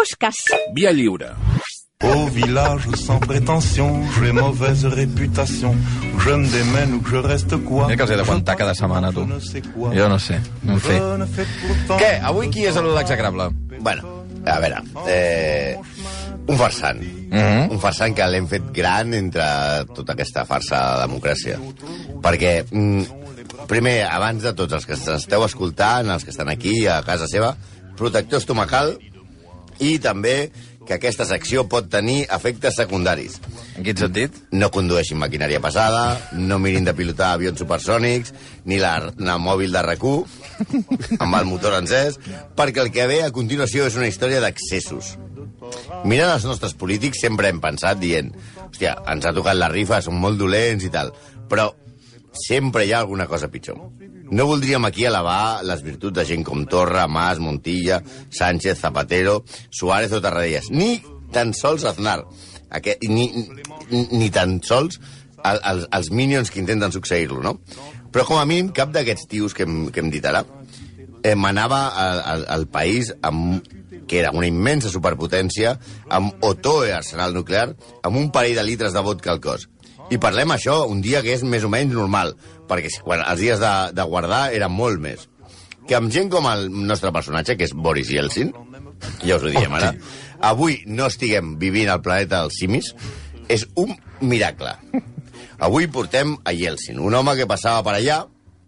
Pushkas. Via lliure. Au village sans prétention, j'ai mauvaise réputation. Je me démène ou que je reste quoi Mira que els he d'aguantar cada setmana, tu. Jo no sé, no en sé. Què? Avui qui és l'execrable? Bueno, a veure, eh, un farsant. Mm -hmm. Un farsant que l'hem fet gran entre tota aquesta farsa de democràcia. Perquè, mm, primer, abans de tots els que esteu escoltant, els que estan aquí a casa seva, protector estomacal i també que aquesta secció pot tenir efectes secundaris. En quin sentit? No condueixin maquinària pesada, no mirin de pilotar avions supersònics, ni la, la mòbil de rac amb el motor encès, perquè el que ve a continuació és una història d'accessos. Mirant els nostres polítics sempre hem pensat dient hòstia, ens ha tocat la rifa, són molt dolents i tal, però sempre hi ha alguna cosa pitjor. No voldríem aquí elevar les virtuts de gent com Torra, Mas, Montilla, Sánchez, Zapatero, Suárez o Tarradellas, ni tan sols Aznar, aquest, ni, ni, ni tan sols el, els, els minions que intenten succeir-lo, no? Però com a mínim cap d'aquests tios que hem, que hem dit ara eh, manava al, al, al país amb que era una immensa superpotència, amb Otoe arsenal nuclear, amb un parell de litres de vodka al cos. I parlem això un dia que és més o menys normal, perquè quan els dies de, de guardar eren molt més. Que amb gent com el nostre personatge, que és Boris Yeltsin, ja us ho diem ara, avui no estiguem vivint al planeta dels simis, és un miracle. Avui portem a Yeltsin, un home que passava per allà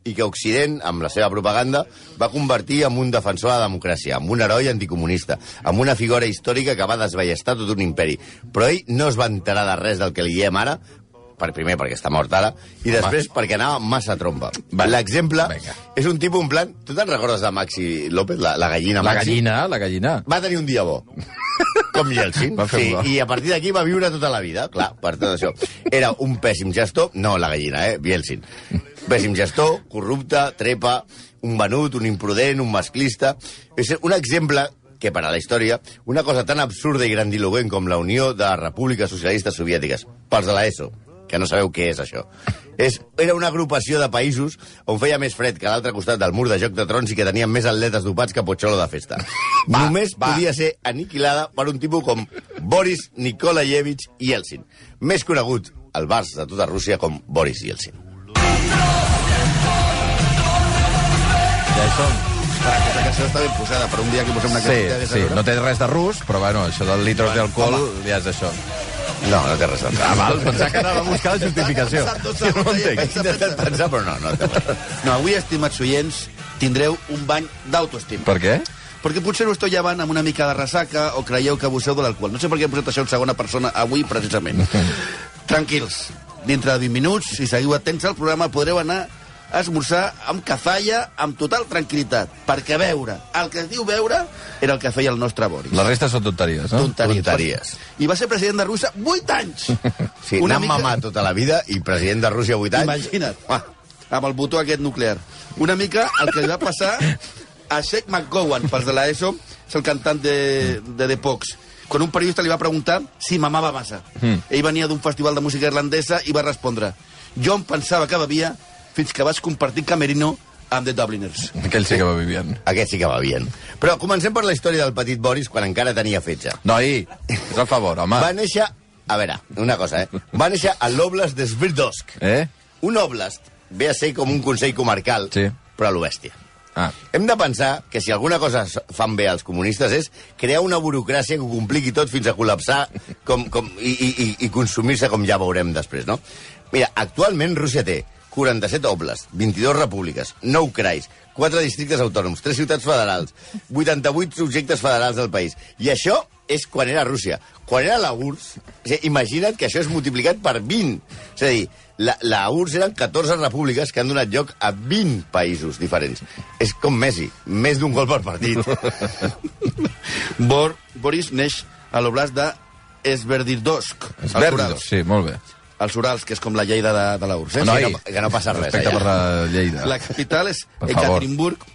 i que Occident, amb la seva propaganda, va convertir en un defensor de la democràcia, en un heroi anticomunista, en una figura històrica que va desballestar tot un imperi. Però ell no es va enterar de res del que li diem ara, per primer perquè està mort ara, i després Home. perquè anava massa trompa. L'exemple és un tipus en plan... Tu te'n recordes de Maxi López, la, la gallina La Maxi? gallina, la gallina. Va tenir un dia bo. Com Yeltsin. Va fer sí, un bo. I a partir d'aquí va viure tota la vida, clar, per tot això. Era un pèssim gestor, no la gallina, eh, Yeltsin. Pèssim gestor, corrupte, trepa, un venut, un imprudent, un masclista... És un exemple que per a la història, una cosa tan absurda i grandiloquent com la Unió de Repúbliques Socialistes Soviètiques, pels de l'ESO, que no sabeu què és això. És, era una agrupació de països on feia més fred que a l'altre costat del mur de Joc de Trons i que tenien més atletes dopats que Pocholo de festa. Va, Només va. podia ser aniquilada per un tipus com Boris Nikolayevich Yeltsin, més conegut al bars de tota Rússia com Boris Yeltsin. Ja hi som. Aquesta cançó està ben posada per un dia que posem una Sí, cançó sí, no té res de rus, però bueno, això del litros d'alcohol ja és això. No, no té res de Ah, val, pensava que anava a buscar la justificació. Jo no ho entenc. He intentat pensar, però no, no té res. No, avui, estimats oients, tindreu un bany d'autoestima. Per què? Perquè potser ho esteu llevant amb una mica de ressaca o creieu que abuseu de l'alcohol. No sé per què he posat això en segona persona avui, precisament. Tranquils, dintre de 20 minuts, si seguiu atents al programa, podreu anar a esmorzar amb cafalla amb total tranquil·litat. Perquè veure, el que es diu veure, era el que feia el nostre Boris. La resta són tonteries, no? Tonteries. Tonteries. I va ser president de Rússia 8 anys. Sí, una mica... mamat tota la vida i president de Rússia 8 anys. Imagina't, ah, amb el botó aquest nuclear. Una mica el que li va passar a Sheikh McGowan, pels de l'ESO, és el cantant de, de The Pox. Quan un periodista li va preguntar si mamava massa. Mm. Ell venia d'un festival de música irlandesa i va respondre jo em pensava que bevia fins que vaig compartir camerino amb The Dubliners. Aquell sí que va vivint. Aquest sí que va bien. Però comencem per la història del petit Boris quan encara tenia fetge. Noi, és el favor, home. Va néixer... A veure, una cosa, eh? Va néixer a l'Oblast de Sverdlovsk. Eh? Un oblast ve a ser com un consell comarcal, Sí. però a lo bèstia. Ah. Hem de pensar que si alguna cosa fan bé els comunistes és crear una burocràcia que ho compliqui tot fins a col·lapsar com, com, i, i- i consumir-se com ja veurem després, no? Mira, actualment Rússia té 47 oblast, 22 repúbliques, 9 crais, 4 districtes autònoms, 3 ciutats federals, 88 subjectes federals del país. I això és quan era Rússia. Quan era la URSS, o sigui, imagina't que això és multiplicat per 20. És a dir, la, la URSS eren 14 repúbliques que han donat lloc a 20 països diferents. És com Messi, més d'un gol per partit. Bor, Boris neix a l'oblast de verd, Urals. sí, molt bé. Als Urals, que és com la Lleida de, de l'URSS. Eh? Noi, que no- que no passa res, Respecte allà. per la Lleida. La capital és. Ekaterinburg,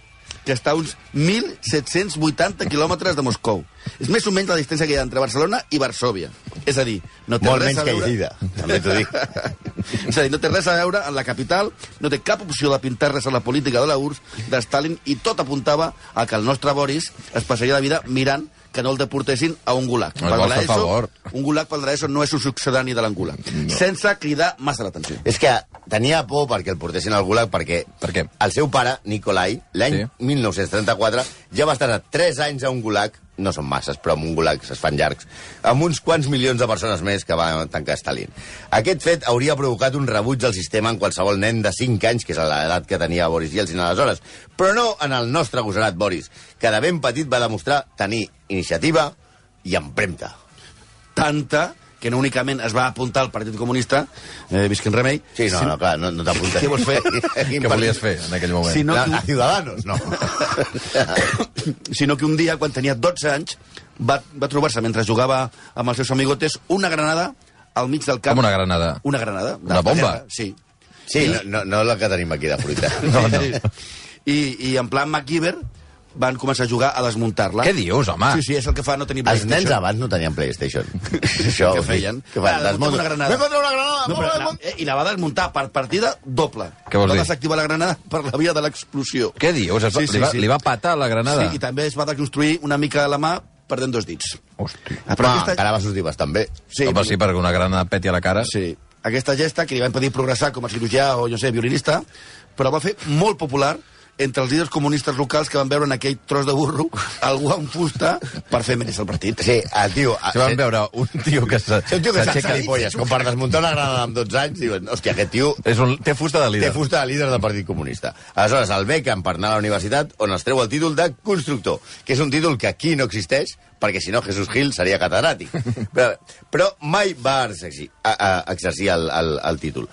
que està a uns 1.780 quilòmetres de Moscou. És més o menys la distància que hi ha entre Barcelona i Varsovia. És a dir, no té Molt res menys a que veure... Lleida, també t'ho dic. És a dir, no té res a veure amb la capital, no té cap opció de pintar res a la política de la URSS, de Stalin, i tot apuntava a que el nostre Boris es passaria la vida mirant que no el deportessin a un gulag. No, vols fer favor. un gulag de l'ESO no és un succedani de l'angular. No. Sense cridar massa l'atenció. És que tenia por perquè el portessin al Gulag perquè Per què? el seu pare, Nikolai, l'any Sí. 1934, ja va estar 3 anys a un Gulag, no són masses, però en un Gulag es fan llargs, amb uns quants milions de persones més que va tancar Stalin. Aquest fet hauria provocat un rebuig al sistema en qualsevol nen de 5 anys, que és l'edat que tenia Boris Yeltsin aleshores, però no en el nostre agosarat Boris, que de ben petit va demostrar tenir iniciativa i empremta. Tanta que no únicament es va apuntar al Partit Comunista, eh, visquin remei, Sí, no, sin- no, clar, no, no t'apuntes. Què vols fer? Què volies fer en aquell moment? Si no, que, a Ciudadanos, no. sinó que un dia, quan tenia 12 anys, va, va trobar-se, mentre jugava amb els seus amigotes, una granada al mig del camp. Com una granada? Una granada. Una bomba? guerra, Sí. Sí, no, no, no la que tenim aquí de fruita. No, no. I, I en plan MacGyver van començar a jugar a desmuntar-la. Què dius, home? Sí, sí, és el que fa no tenir Els nens PlayStation. abans no tenien PlayStation. Això, Què feien? Què fan? Ah, Desmunten una granada. Una granada! No, però, la, eh, I la va desmuntar per partida doble. Què vols va dir? desactivar la granada per la via de l'explosió. Què dius? Es va, Sí, sí, li, va, sí. li va patar la granada? Sí, i també es va deconstruir una mica la mà perdent dos dits. Hosti. Ah, Però encara va sortir bastant bé. Sí, Home, sí, perquè una granada peti a la cara. Sí. Aquesta gesta, que li va impedir progressar com a cirurgià o, jo sé, violinista, però va fer molt popular entre els líders comunistes locals que van veure en aquell tros de burro algú amb fusta per fer més el partit. Sí, el tio... Si van veure un tio que se- Sí, s'aixeca... polles, com per desmuntar una granada amb 12 anys, diuen, hòstia, aquest tio És un, té fusta de líder. té fusta de líder del Partit Comunista. Aleshores, el bequen per anar a la universitat, on es treu el títol de constructor, que és un títol que aquí no existeix, perquè si no Jesús Gil seria catedràtic. però, però mai va exercir, a, a, exercir el, el, el títol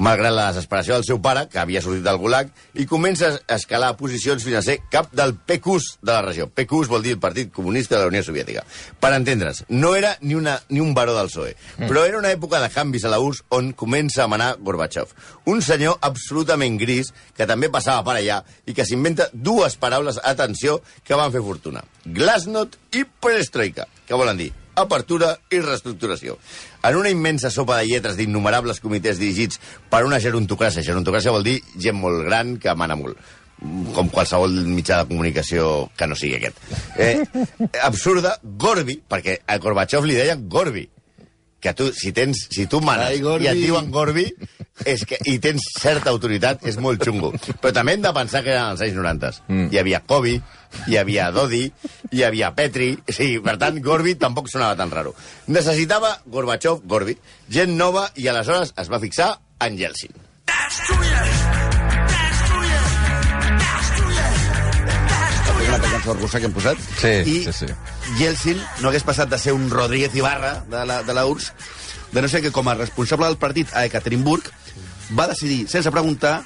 malgrat la desesperació del seu pare, que havia sortit del Gulag, i comença a escalar posicions fins a ser cap del PQS de la regió. PQS vol dir el Partit Comunista de la Unió Soviètica. Per entendre's, no era ni, una, ni un baró del PSOE, mm. però era una època de canvis a la URSS on comença a manar Gorbachev. Un senyor absolutament gris, que també passava per allà, i que s'inventa dues paraules, atenció, que van fer fortuna. Glasnost i perestroika, que volen dir apertura i reestructuració. En una immensa sopa de lletres d'innumerables comitès dirigits per una gerontocràcia, gerontocràcia vol dir gent molt gran que mana molt com qualsevol mitjà de comunicació que no sigui aquest. Eh, absurda, Gorbi, perquè a Gorbachev li deien Gorbi, que tu, si, tens, si tu manes Ai, Gorbi. i et diuen Gorbi és que, i tens certa autoritat, és molt xungo. Però també hem de pensar que eren els anys 90. Mm. Hi havia Kobi, hi havia Dodi, hi havia Petri... Sí, per tant, Gorbi tampoc sonava tan raro. Necessitava Gorbachev, Gorbi, gent nova, i aleshores es va fixar en Yeltsin. És una cançó russa que hem posat. Sí, I sí, sí. Yeltsin no hagués passat de ser un Rodríguez Ibarra de la, de la URSS, de no ser que com a responsable del partit a Ekaterinburg va decidir, sense preguntar,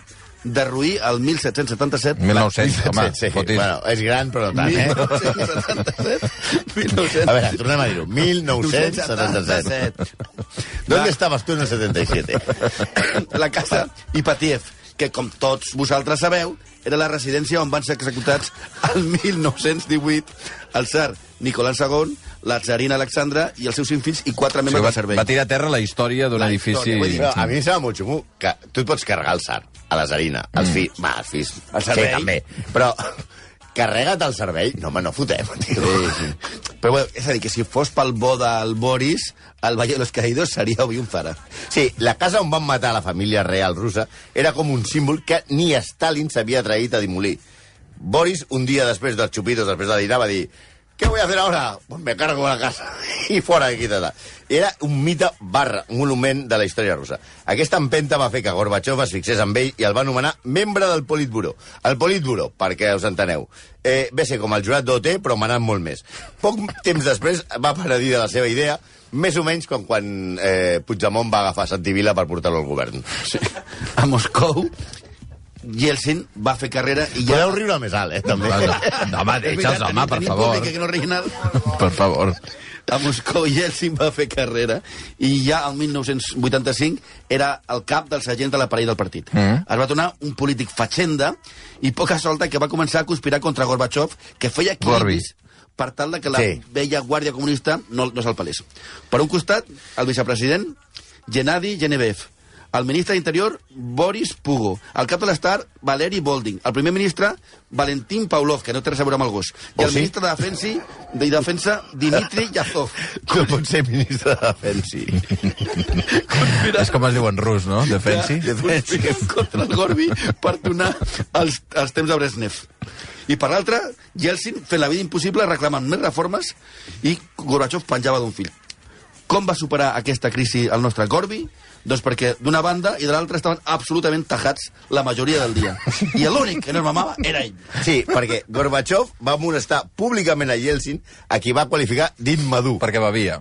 derruir el 1777... 1900, home, sí, sí. fotis. Bueno, és gran, però no tant, eh? 1977... 1977... A veure, tornem a dir-ho. 1977. ¿Dónde estabas tú en el 77? la casa Ipatiev, que, com tots vosaltres sabeu, era la residència on van ser executats el 1918 el tsar Nicolás II, la tsarina Alexandra i els seus cinc fills i quatre O sigui, membres va, del servei. va tirar a terra la història d'un edifici... història, vull dir, Però a mi em sembla molt xungo que tu et pots carregar el SAR, a la Zarina, els Mm. fills... Va, els fills... El servei. Sí, també. Però carrega't el servei... No, home, no fotem, tio. Sí, sí. Però bueno, és a dir, que si fos pel bo del Boris, el Valle de los Caídos seria avui un fara. Sí, la casa on van matar la família real russa era com un símbol que ni Stalin s'havia atraït a demolir. Boris, un dia després dels xupitos, després de dinar, va dir ¿Qué voy a hacer ahora? Pues me cargo la casa. I fora d'aquí tota. Era un mite barra, un monument de la història russa. Aquesta empenta va fer que Gorbachev es fixés amb ell i el va nomenar membre del Politburo. El Politburo, perquè us enteneu, eh, ve ser com el jurat d'OT, però manant molt més. Poc temps després va paradir de la seva idea, més o menys com quan eh, Puigdemont va agafar Santivila per portar-lo al govern. Sí. A Moscou, Yeltsin va fer carrera i ja... Podeu riure més alt, eh, també. No, home, deixa'ls, home, per tenim favor. públic que no rigui nada. Per favor. A Moscou Yeltsin va fer carrera i ja el 1985 era el cap dels agents de l'aparell del partit. Mm. Es va tornar un polític fatxenda i poca solta que va començar a conspirar contra Gorbachev, que feia equilibris per tal de que la Sí. vella guàrdia comunista no, no se'l pelés. Per un costat, el vicepresident Gennady Genevev, el ministre d'Interior, Boris Pugo, el cap de l'Estat, Valeri Bolding, el primer ministre, Valentín Pavlov, que no té res a veure amb el gos, i Oh, el sí? ministre de Defensa, de Defensa Dimitri Yazov. No pot ser ministre de Defensi. És com es diu en rus, no? Defensi. Ja, conspirem contra el Gorbi per donar els, els temps de Brezhnev. I per l'altra, Yeltsin fent la vida impossible reclamant més reformes i Gorbachev penjava d'un fil. Com va superar aquesta crisi el nostre Gorbi? Doncs perquè d'una banda i de l'altra estaven absolutament tajats la majoria del dia. I l'únic que no es mamava era ell. Sí, perquè Gorbachev va molestar públicament a Yeltsin, a qui va qualificar d'immadur. Perquè bevia.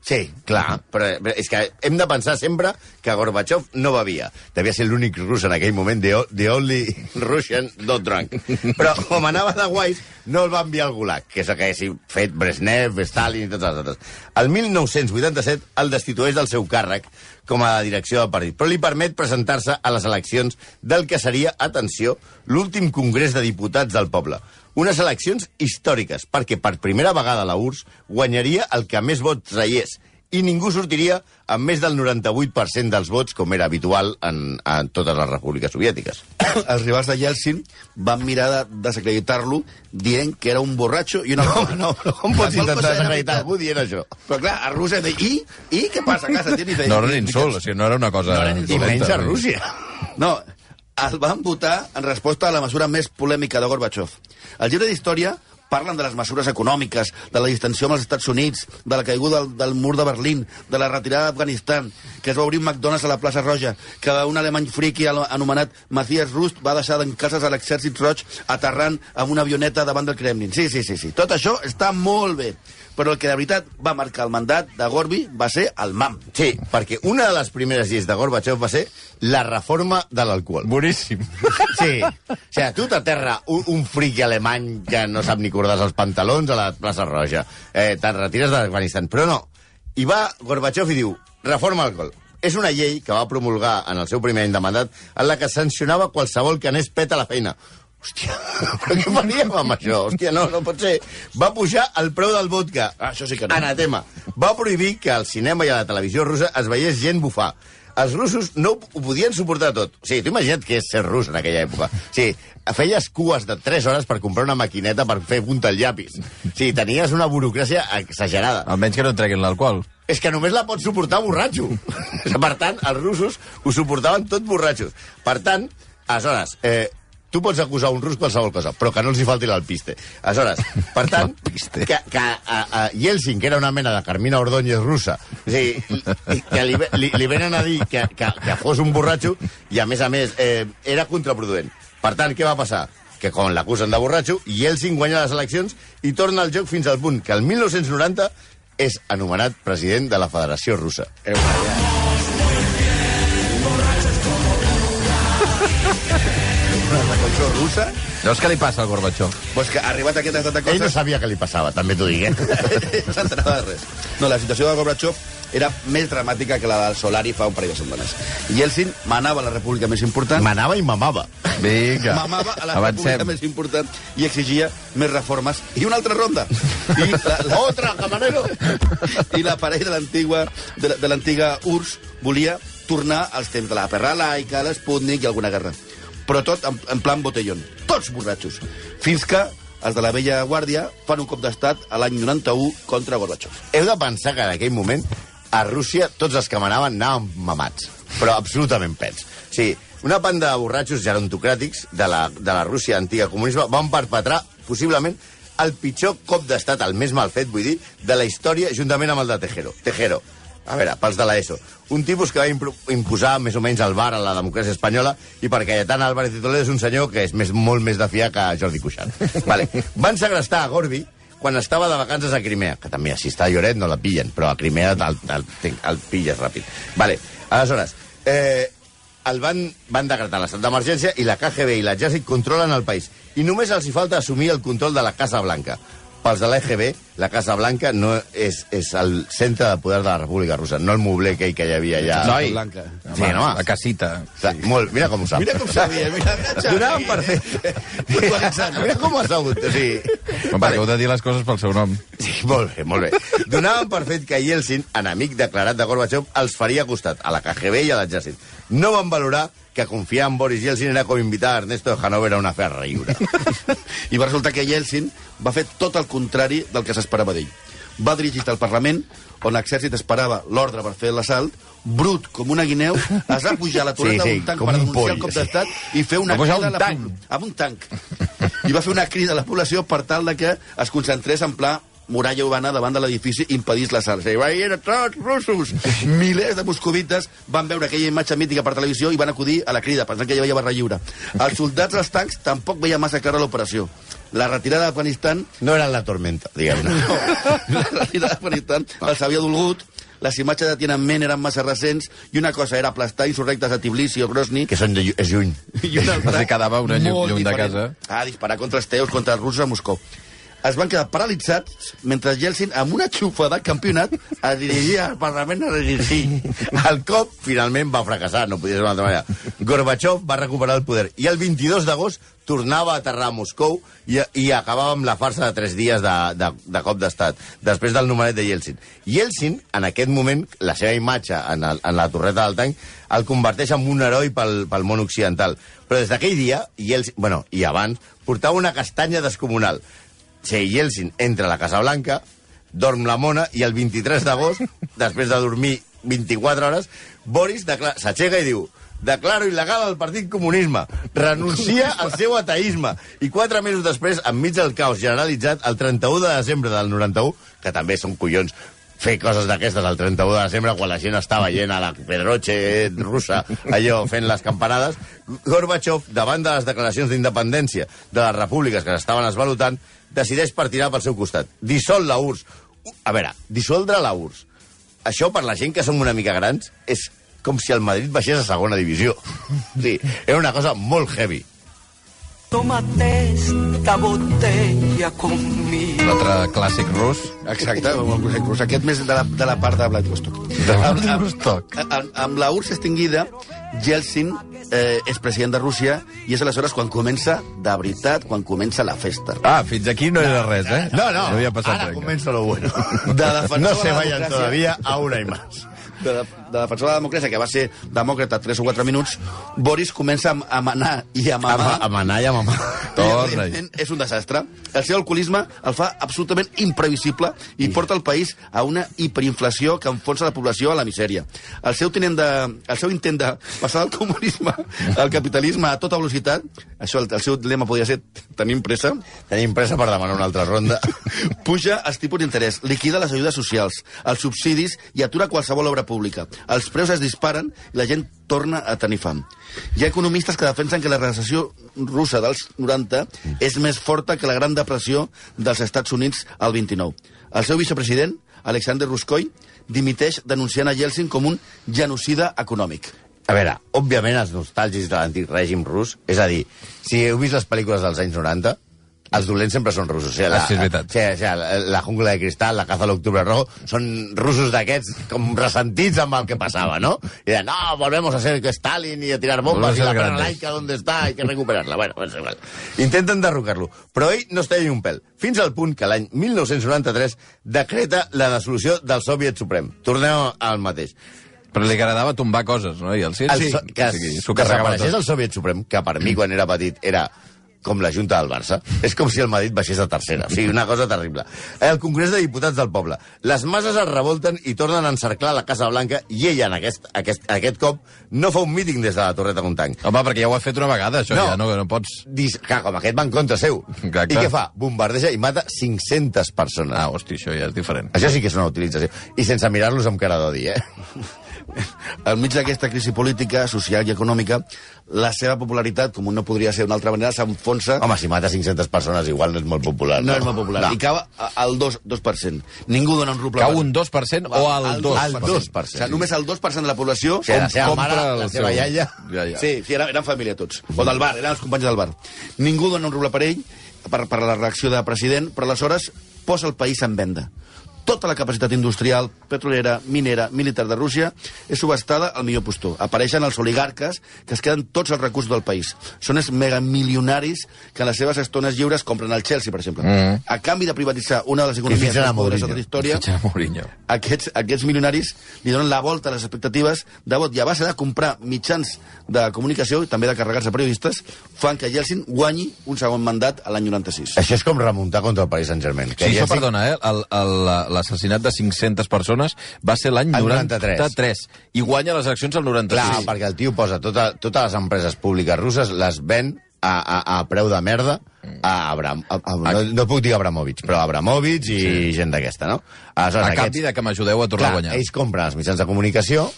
Sí, clar, però, però és que hem de pensar sempre que Gorbachev no bevia. Devia ser l'únic rus en aquell moment, the, the only Russian not drunk. Però com anava de guais, no el va enviar al Gulag, que és el que haguessin fet Brezhnev, Stalin i tots els altres. El 1987 el destitueix del seu càrrec com a direcció del partit, però li permet presentar-se a les eleccions del que seria, atenció, l'últim congrés de diputats del poble. Unes eleccions històriques, perquè per primera vegada la URSS guanyaria el que més vots traiés, i ningú sortiria amb més del 98% dels vots, com era habitual en, en totes les repúbliques soviètiques. Els rivals de Yeltsin van mirar de desacreditar-lo dient que era un borratxo i una... No, no, no, com pots intentar desacreditar algú dient això? Però clar, a Rússia de... I? I què passa a casa? De- No era un insult, o sigui, no era una cosa... No era I menys a. Rússia. No, el van votar en resposta a la mesura més polèmica de Gorbachev. El llibre d'història parlen de les mesures econòmiques, de la distensió amb els Estats Units, de la caiguda del, del mur de Berlín, de la retirada d'Afganistan, que es va obrir un McDonald's a la plaça Roja, que un alemany friqui ano- anomenat Matthias Rust va deixar d'encases a l'exèrcit roig aterrant amb una avioneta davant del Kremlin. Sí, sí, sí, sí. Tot això està molt bé. Però el que de veritat va marcar el mandat de Gorbi va ser el MAM. Sí, perquè una de les primeres lleis de Gorbachev va ser la reforma de l'alcohol. Boníssim. Sí. O sigui, tu t'aterra un, un friqui alemany que no sap ni cordar els pantalons a la plaça Roja. Eh, Te'n retires d'Afganistan. Però no. I va Gorbachev i diu, reforma l'alcohol. És una llei que va promulgar en el seu primer any de mandat en la que sancionava qualsevol que anés pet a la feina. Hòstia, però què faríem amb això? Hòstia, no, no pot ser. Va pujar el preu del vodka. Ah, això sí que no. Anatema. Va prohibir que al cinema i a la televisió russa es veiés gent bufar. Els russos no ho podien suportar tot. O sigui, tu imagina't què és ser rus en aquella època. O sigui, feies cues de 3 hores per comprar una maquineta per fer punta al llapis. O sigui, tenies una burocràcia exagerada. Almenys que no et treguin l'alcohol. És que només la pots suportar borratxo. per tant, els russos ho suportaven tot borratxos. Per tant, aleshores, eh, tu pots acusar un rus qualsevol cosa, però que no els hi falti l'alpiste. Aleshores, per tant, que, que a, a Yeltsin, que era una mena de Carmina Ordóñez russa, o sigui, que li, li, li venen a dir que, que, que fos un borratxo, i a més a més, eh, era contraproduent. Per tant, què va passar? Que quan l'acusen de borratxo, Yeltsin guanya les eleccions i torna al joc fins al punt que el 1990 és anomenat president de la Federació Russa. La cançó russa, Llavors, què li passa al Gorbachev? doncs que ha arribat a aquest estat de Ell no coses... sabia què li passava, també t'ho dic, eh? no s'enterava de res. No, la situació de Gorbachev era més dramàtica que la del Solari fa un parell de setmanes. Yeltsin manava la república més important, Manava i mamava. Vinga, mamava a la avancem. república més important i exigia més reformes i una altra ronda. I la, la, Otra, camarero! i la parella de l'antiga de, la- de l'antiga URSS volia tornar als temps de la perra laica, l'Sputnik i alguna guerra. Però tot en, en plan botellón. Tots borratxos. Fins que els de la vella guàrdia fan un cop d'estat a l'any 91 contra Gorbachev. Heu de pensar que en aquell moment a Rússia tots els que manaven anaven mamats, però absolutament pets. O sigui, una banda de borratxos gerontocràtics de la, de la Rússia antiga comunisme van perpetrar possiblement el pitjor cop d'estat, el més mal fet, vull dir, de la història, juntament amb el de Tejero. Tejero, a veure, pels de l'ESO. Un tipus que va imposar més o menys el bar a la democràcia espanyola i per Cayetana Álvarez i Toledo és un senyor que és més, molt més de fiar que Jordi Cuixart. vale. Van segrestar a Gorbi quan estava de vacances a Crimea, que també si està a Lloret no la pillen, però a Crimea el, el, el, el pilles ràpid. Vale. Aleshores, eh, el van, van decretar l'estat d'emergència i la KGB i l'exèrcit controlen el país. I només els hi falta assumir el control de la Casa Blanca. Pels de l'EGB, la Casa Blanca no és, és el centre de poder de la República Russa, no el mobler aquell que hi havia allà. Noi, Blanca. Sí, no, la casita. Clar, Molt, mira com ho sap. Mira com sabia, mira, mira Donaven per. Puntualitzant. Mira com ho ha sabut. O sigui, Home, perquè heu de dir les coses pel seu nom. Sí, molt bé, molt bé. Donaven per fet que Yeltsin, enemic declarat de Gorbachev, els faria costat a la KGB i a l'exèrcit. No van valorar que confiar en Boris Yeltsin era com invitar a Ernesto de Hanover a una fe a riure. I va resultar que Yeltsin va fer tot el contrari del que s'esperava d'ell. Va dirigir-se al Parlament, on l'exèrcit esperava l'ordre per fer l'assalt, brut com una guineu, es va pujar a la torreta Sí, sí, d'un tanc per un denunciar poll, el cop sí. d'estat i fer una crida un a la tanc. Amb un tanc. I va fer una crida a la població per tal de que es concentrés en pla muralla urbana davant de l'edifici i impedís l'assalt. I va dir, tots russos! Milers de moscovites van veure aquella imatge mítica per televisió i van acudir a la crida, pensant que hi havia barra lliure. Els soldats dels tancs tampoc veien massa clara l'operació. La retirada d'Afganistan No era la tormenta, diguem-ne. no, la retirada d'Afganistan els havia dolgut, les imatges de Tiananmen eren massa recents i una cosa era aplastar insurrectes a Tbilisi o Grozny Que són de, és lluny. i una altra quedava una llu- molt lluny de casa. Ah, disparar contra els teus, contra els russos a Moscou. Es van quedar paralitzats mentre Yeltsin, amb una xufa de campionat, es dirigia al Parlament a dirigir. El cop finalment va fracassar, no podia ser d'una altra manera. Gorbachev va recuperar el poder i el 22 d'agost tornava a aterrar a Moscou i, i acabava amb la farsa de tres dies de, de, de cop d'estat, després del numeret de Yeltsin. Yeltsin, en aquest moment, la seva imatge en, el, en la torreta del tanc, el converteix en un heroi pel, pel món occidental. Però des d'aquell dia, Yeltsin, bueno, i abans, portava una castanya descomunal. Sí, Yeltsin entra a la Casa Blanca, dorm la mona, i el 23 d'agost, després de dormir 24 hores, Boris s'aixeca i diu declaro il·legal el Partit Comunisme, renuncia al seu ateisme, i quatre mesos després, enmig del caos generalitzat, el 31 de desembre del 91, que també són collons fer coses d'aquestes el 31 de desembre quan la gent està veient a la Pedroche russa allò fent les campanades Gorbachev, davant de les declaracions d'independència de les repúbliques que s'estaven esvalutant decideix partirar pel seu costat. Dissol la URSS. A veure, dissoldre la URSS això per la gent que som una mica grans és com si el Madrid baixés a segona divisió. Sí, era una cosa molt heavy Tómate esta botella conmigo. L'altre clàssic rus. Exacte, amb el Cossack Rus. Aquest més de la, de la part de Vladivostok. De Vladivostok. Amb, amb, amb la URSS extinguida, Yeltsin eh, és president de Rússia i és aleshores quan comença, de veritat, quan comença la festa. Ah, fins aquí no era res, eh? no, no, No havia passat ara res. comença lo bueno De defensor no se la vayan todavía a una y más de, de, de defensor de la democràcia, que va ser demòcrata 3 o 4 minuts, Boris comença a, a manar i a a, mamar. a manar i a mamar Torna. És un desastre. El seu alcoholisme el fa absolutament imprevisible i porta el país a una hiperinflació que enfonsa la població a la misèria. El seu, tinent de, el seu intent de passar del comunisme al capitalisme a tota velocitat, això el, el seu lema podria ser tenim pressa, Tenim pressa per demanar una altra ronda. puja els tipus d'interès, liquida les ajudes socials, els subsidis i atura qualsevol obra pública. Els preus es disparen i la gent torna a tenir fam. Hi ha economistes que defensen que la recessió russa dels 90 és més forta que la Gran Depressió dels Estats Units al 29. El seu vicepresident, Alexander Ruskoy, dimiteix denunciant a Yeltsin com un genocida econòmic. A veure, òbviament els nostàlgics de l'antic règim rus, és a dir, si heu vist les pel·lícules dels anys 90, els dolents sempre són russos. O sigui, la, Ah, sí, és veritat. O sigui, o sigui, la, la jungla de cristal, la caza a l'octubre rojo, són russos d'aquests com ressentits amb el que passava, no? I de, no, volvemos a ser que Stalin y a tirar y a la ser perra grandes. laica, ¿dónde está? Hay que recuperarla. Bueno, és igual. Intenten derrocar-lo, però ell no es talla un pèl. Fins al punt que l'any 1993 decreta la dissolució del Soviet Suprem. Tornem al mateix. Però li agradava tombar coses, no? I el sí, el sí. so, que, o sigui, que desapareixés tot. el Soviet Suprem, que per mi quan era petit era com la Junta del Barça. És com si el Madrid baixés a tercera. O sigui, una cosa terrible. El Congrés de Diputats del Poble. Les masses es revolten i tornen a encerclar la Casa Blanca i ella, en aquest, aquest, aquest cop, no fa un míting des de la Torreta Montanc. Home, perquè ja ho ha fet una vegada, això, No. ja no, no pots... Dis, clar, com aquest va en contra seu. Exacte. I què fa? Bombardeja i mata 500 persones. Ah, hosti, això ja és diferent. Això sí que és una utilització. I sense mirar-los amb cara d'odi, eh? Al mig d'aquesta crisi política, social i econòmica, la seva popularitat, com no podria ser d'una altra manera, s'enfonsa Home, si mata 500 persones igual no és molt popular. No és molt popular. No. I cau al 2%. 2%. Ningú dona un ruble. Cau un 2% o al 2%? Al 2%. O sigui, només el 2% de la població... O sigui, la seva mare, la seva iaia... Ja, ja. Sí, sí, eren, eren família tots. O del bar, eren els companys del bar. Ningú dona un ruble per ell, per, per la reacció de president, però aleshores posa el país en venda. Tota la capacitat industrial, petrolera, minera, militar de Rússia és subestada al millor postor. Apareixen els oligarques que es queden tots els recursos del país. Són els megamilionaris que en les seves estones lliures compren el Chelsea, per exemple. Mm. A canvi de privatitzar una de les economies més poderoses de la història, aquests, aquests milionaris li donen la volta a les expectatives de vot i a base de comprar mitjans de comunicació i també de carregar-se periodistes fan que Yeltsin guanyi un segon mandat a l'any 96. Això és com remuntar contra el Paris Saint-Germain. Sí, això, ja perdona, eh? El- el- L'assassinat de 500 persones va ser l'any El 93. 93. I guanya les eleccions al 96. Clar, perquè el tio posa tota, totes les empreses públiques russes, les ven a, a, a preu de merda a Abram... A, a, no, no puc dir Abramovich, però Abramovich i sí. gent d'aquesta, no? Aleshores, a canvi de que m'ajudeu a tornar clar, a guanyar. ells compren els mitjans de comunicació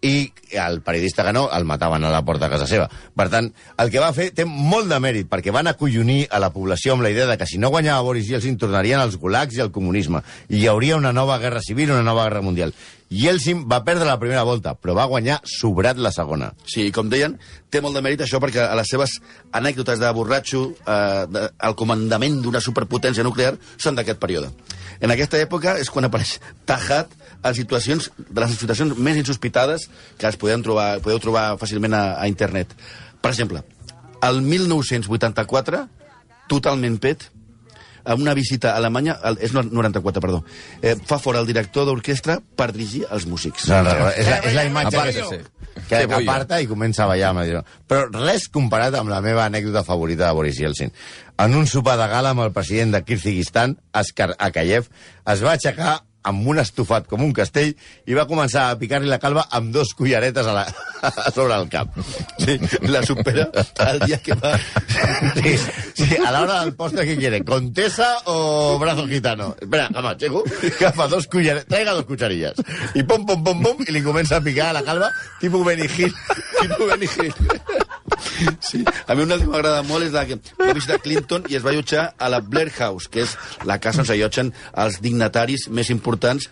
i el periodista que no el mataven a la porta de casa seva. Per tant, el que va fer té molt de mèrit, perquè van acollonir a la població amb la idea de que si no guanyava Boris Yeltsin tornarien als gulags i al comunisme, i hi hauria una nova guerra civil, una nova guerra mundial. Yeltsin va perdre la primera volta, però va guanyar sobrat la segona. Sí, com deien, té molt de mèrit això perquè a les seves anècdotes de borratxo eh, de, el comandament d'una superpotència nuclear són d'aquest període. En aquesta època és quan apareix Tajat a situacions, de les situacions més insospitades que es podeu trobar, podeu trobar fàcilment a, a internet. Per exemple, el 1984, totalment pet, amb una visita a Alemanya, el, és no- 94, perdó, eh, fa fora el director d'orquestra per dirigir els músics. No, no, no, és, la, és la imatge Aparte, que, sí. que, que aparta i comença a ballar. amb Però res comparat amb la meva anècdota favorita de Boris Yeltsin. En un sopar de gala amb el president de Kirguizistan, Askar Akayev, es va aixecar amb un estofat com un castell i va començar a picar-li la calva amb dos collaretes a la, a sobre el cap. Sí, la supera el dia que va... Sí, sí, a l'hora del postre, què quiere? ¿Contesa o brazo gitano? Espera, que m'aixeco, agafa dos cucharillas, traiga dos cucharillas. I pom, pom, pom, pom, i li comença a picar a la calva, tipus. Tipo Benny Hill. Sí. A mi una que m'agrada molt és la que va visitar Clinton i es va allotjar a la Blair House, que és la casa on s'allotgen els dignataris més importants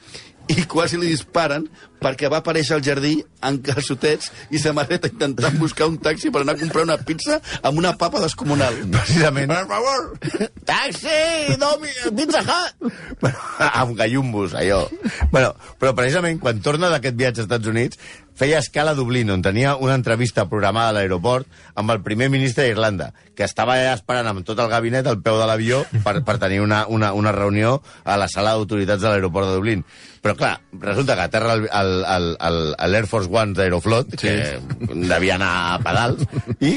i quasi li disparen perquè va aparèixer al jardí en calçotets i samarreta intentant buscar un taxi per anar a comprar una pizza amb una papa descomunal. Precisament. Per favor! Taxi! Domi, pizza Hut! Bueno, amb gallumbos, allò. Bueno, però precisament quan torna d'aquest viatge als Estats Units feia escala a Dublín, on tenia una entrevista programada a l'aeroport amb el primer ministre d'Irlanda, que estava allà esperant amb tot el gabinet al peu de l'avió per, per tenir una, una, una reunió a la sala d'autoritats de l'aeroport de Dublín. Però, clar, resulta que aterra el, l'Air Force One d'Aeroflot, sí. que devia anar a pedals, i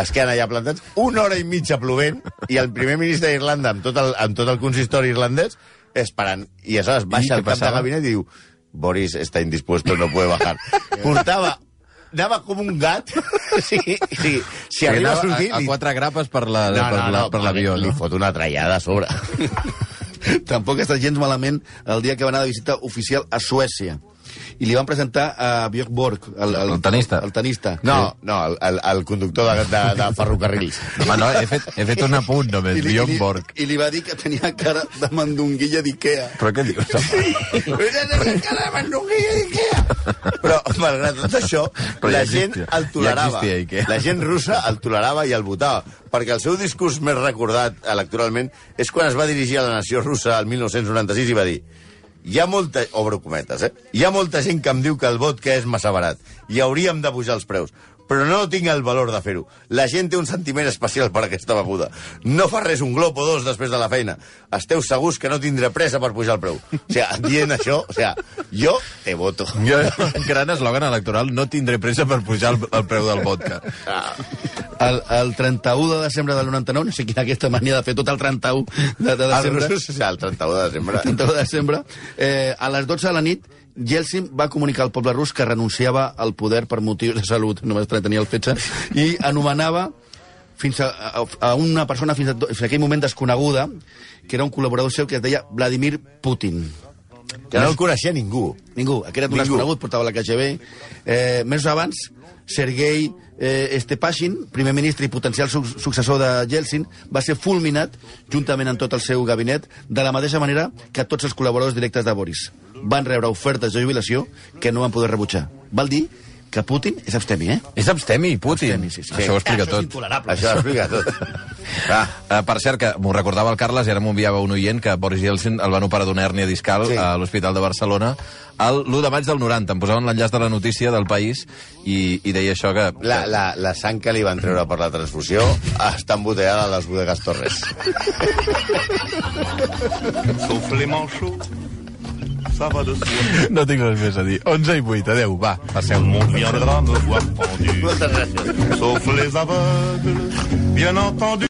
es queden allà plantats una hora i mitja plovent i el primer ministre d'Irlanda amb, tot el, amb tot el consistori irlandès esperant. I aleshores baixa què el cap de passava? gabinet i diu Boris está indispuesto, no puede bajar. Portava anava com un gat. sí, sí. Si arriba a sortir... a, a quatre grapes per la- per la- per l'avió, no? li fot una trallada a sobre. Tampoc està gens malament el dia que va anar de visita oficial a Suècia. I li van presentar a Björk Borg, el, el, El tenista. El tenista. No, no, el, el, el conductor de, de, de ferrocarrils. Home, no, he fet, he fet un apunt només, I li, li, Borg. I li va dir que tenia cara de mandonguilla d'Ikea. Però què dius, home? Però, malgrat tot això, Però la ja gent existia. el tolerava. Ja existia. La gent russa el tolerava i el votava, perquè el seu discurs més recordat electoralment és quan es va dirigir a la nació russa el 1996 i va dir hi ha molta... Obro cometes, eh? Hi ha molta gent que em diu que el vodka és massa barat i hauríem de pujar els preus però no tinc el valor de fer-ho. La gent té un sentiment especial per aquesta beguda. No fa res un glop o dos després de la feina. Esteu segurs que no tindré pressa per pujar el preu. O sigui, dient això, o sigui, jo te voto. Jo, gran eslògan electoral, no tindré pressa per pujar el, el preu del vodka. El, el 31 de desembre del 99, no sé quina aquesta mania de fer tot el 31 de, de Els desembre, sigui, el 31 de desembre. 31 de desembre, eh, a les 12 de la nit, Yeltsin va comunicar al poble rus que renunciava al poder per motius de salut, només tenia el fetge, i anomenava fins a, a, a una persona fins a, fins a aquell moment desconeguda, que era un col·laborador seu que es deia Vladimir Putin. Que no el coneixia ningú. Ningú, aquest era un desconegut, portava la KGB. Eh, mesos abans, Sergei eh, Stepashin, primer ministre i potencial su successor de Yeltsin, va ser fulminat, juntament amb tot el seu gabinet, de la mateixa manera que tots els col·laboradors directes de Boris. Van rebre ofertes de jubilació que no van poder rebutjar. Val dir que Putin és abstemi, eh? És abstemi, Putin. Abstemi, sí, sí. Això ho explica Això és tot. intolerable. Això ho explica tot. Ah, Uh, per cert, que m'ho recordava el Carles i ara m'ho enviava un oient que Boris Yeltsin el van operar d'una hèrnia discal Sí. a l'Hospital de Barcelona el l'1 de maig del 90. Em posaven l'enllaç de la notícia del país i, i deia això que... la, la, la sang que li van treure per la transfusió està embotellada a les bodegues Torres. Sauf les manchots, soi. No tinc res més a dir. 11 i 8, adeu, va, passeu. Viendra me voir pendu. Moltes gràcies. Sauf les aveugles, bien entendu.